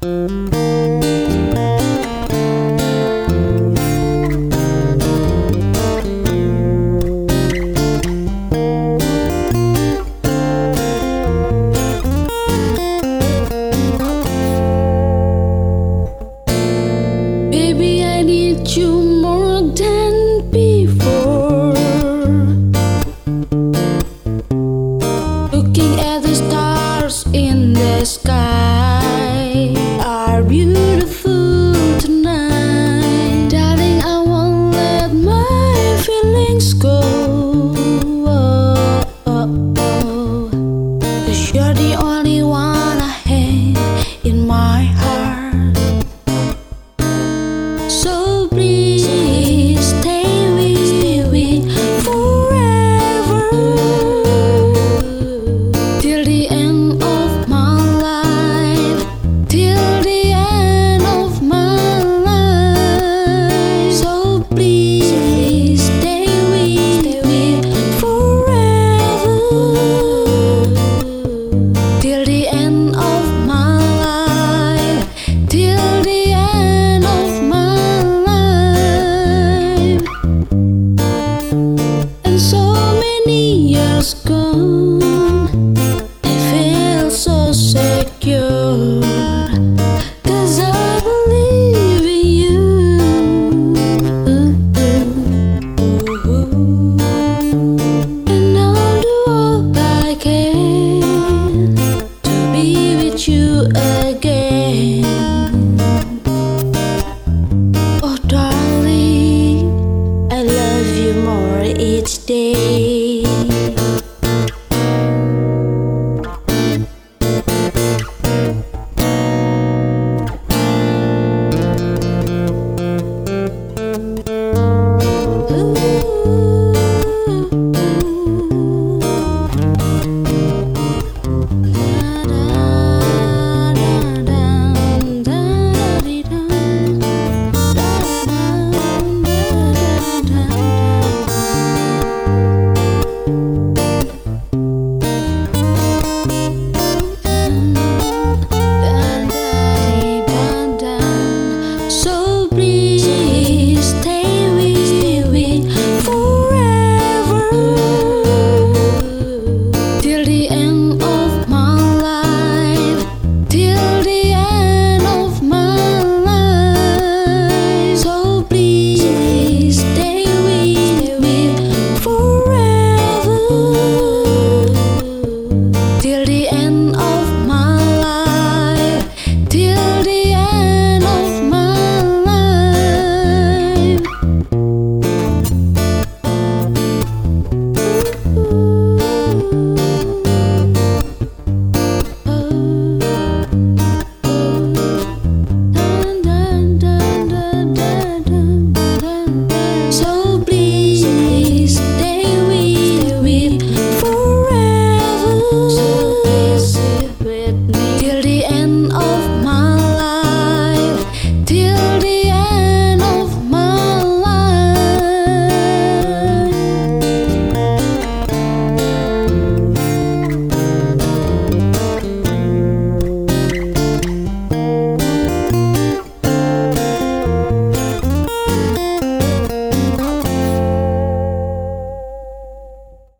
Baby, I need you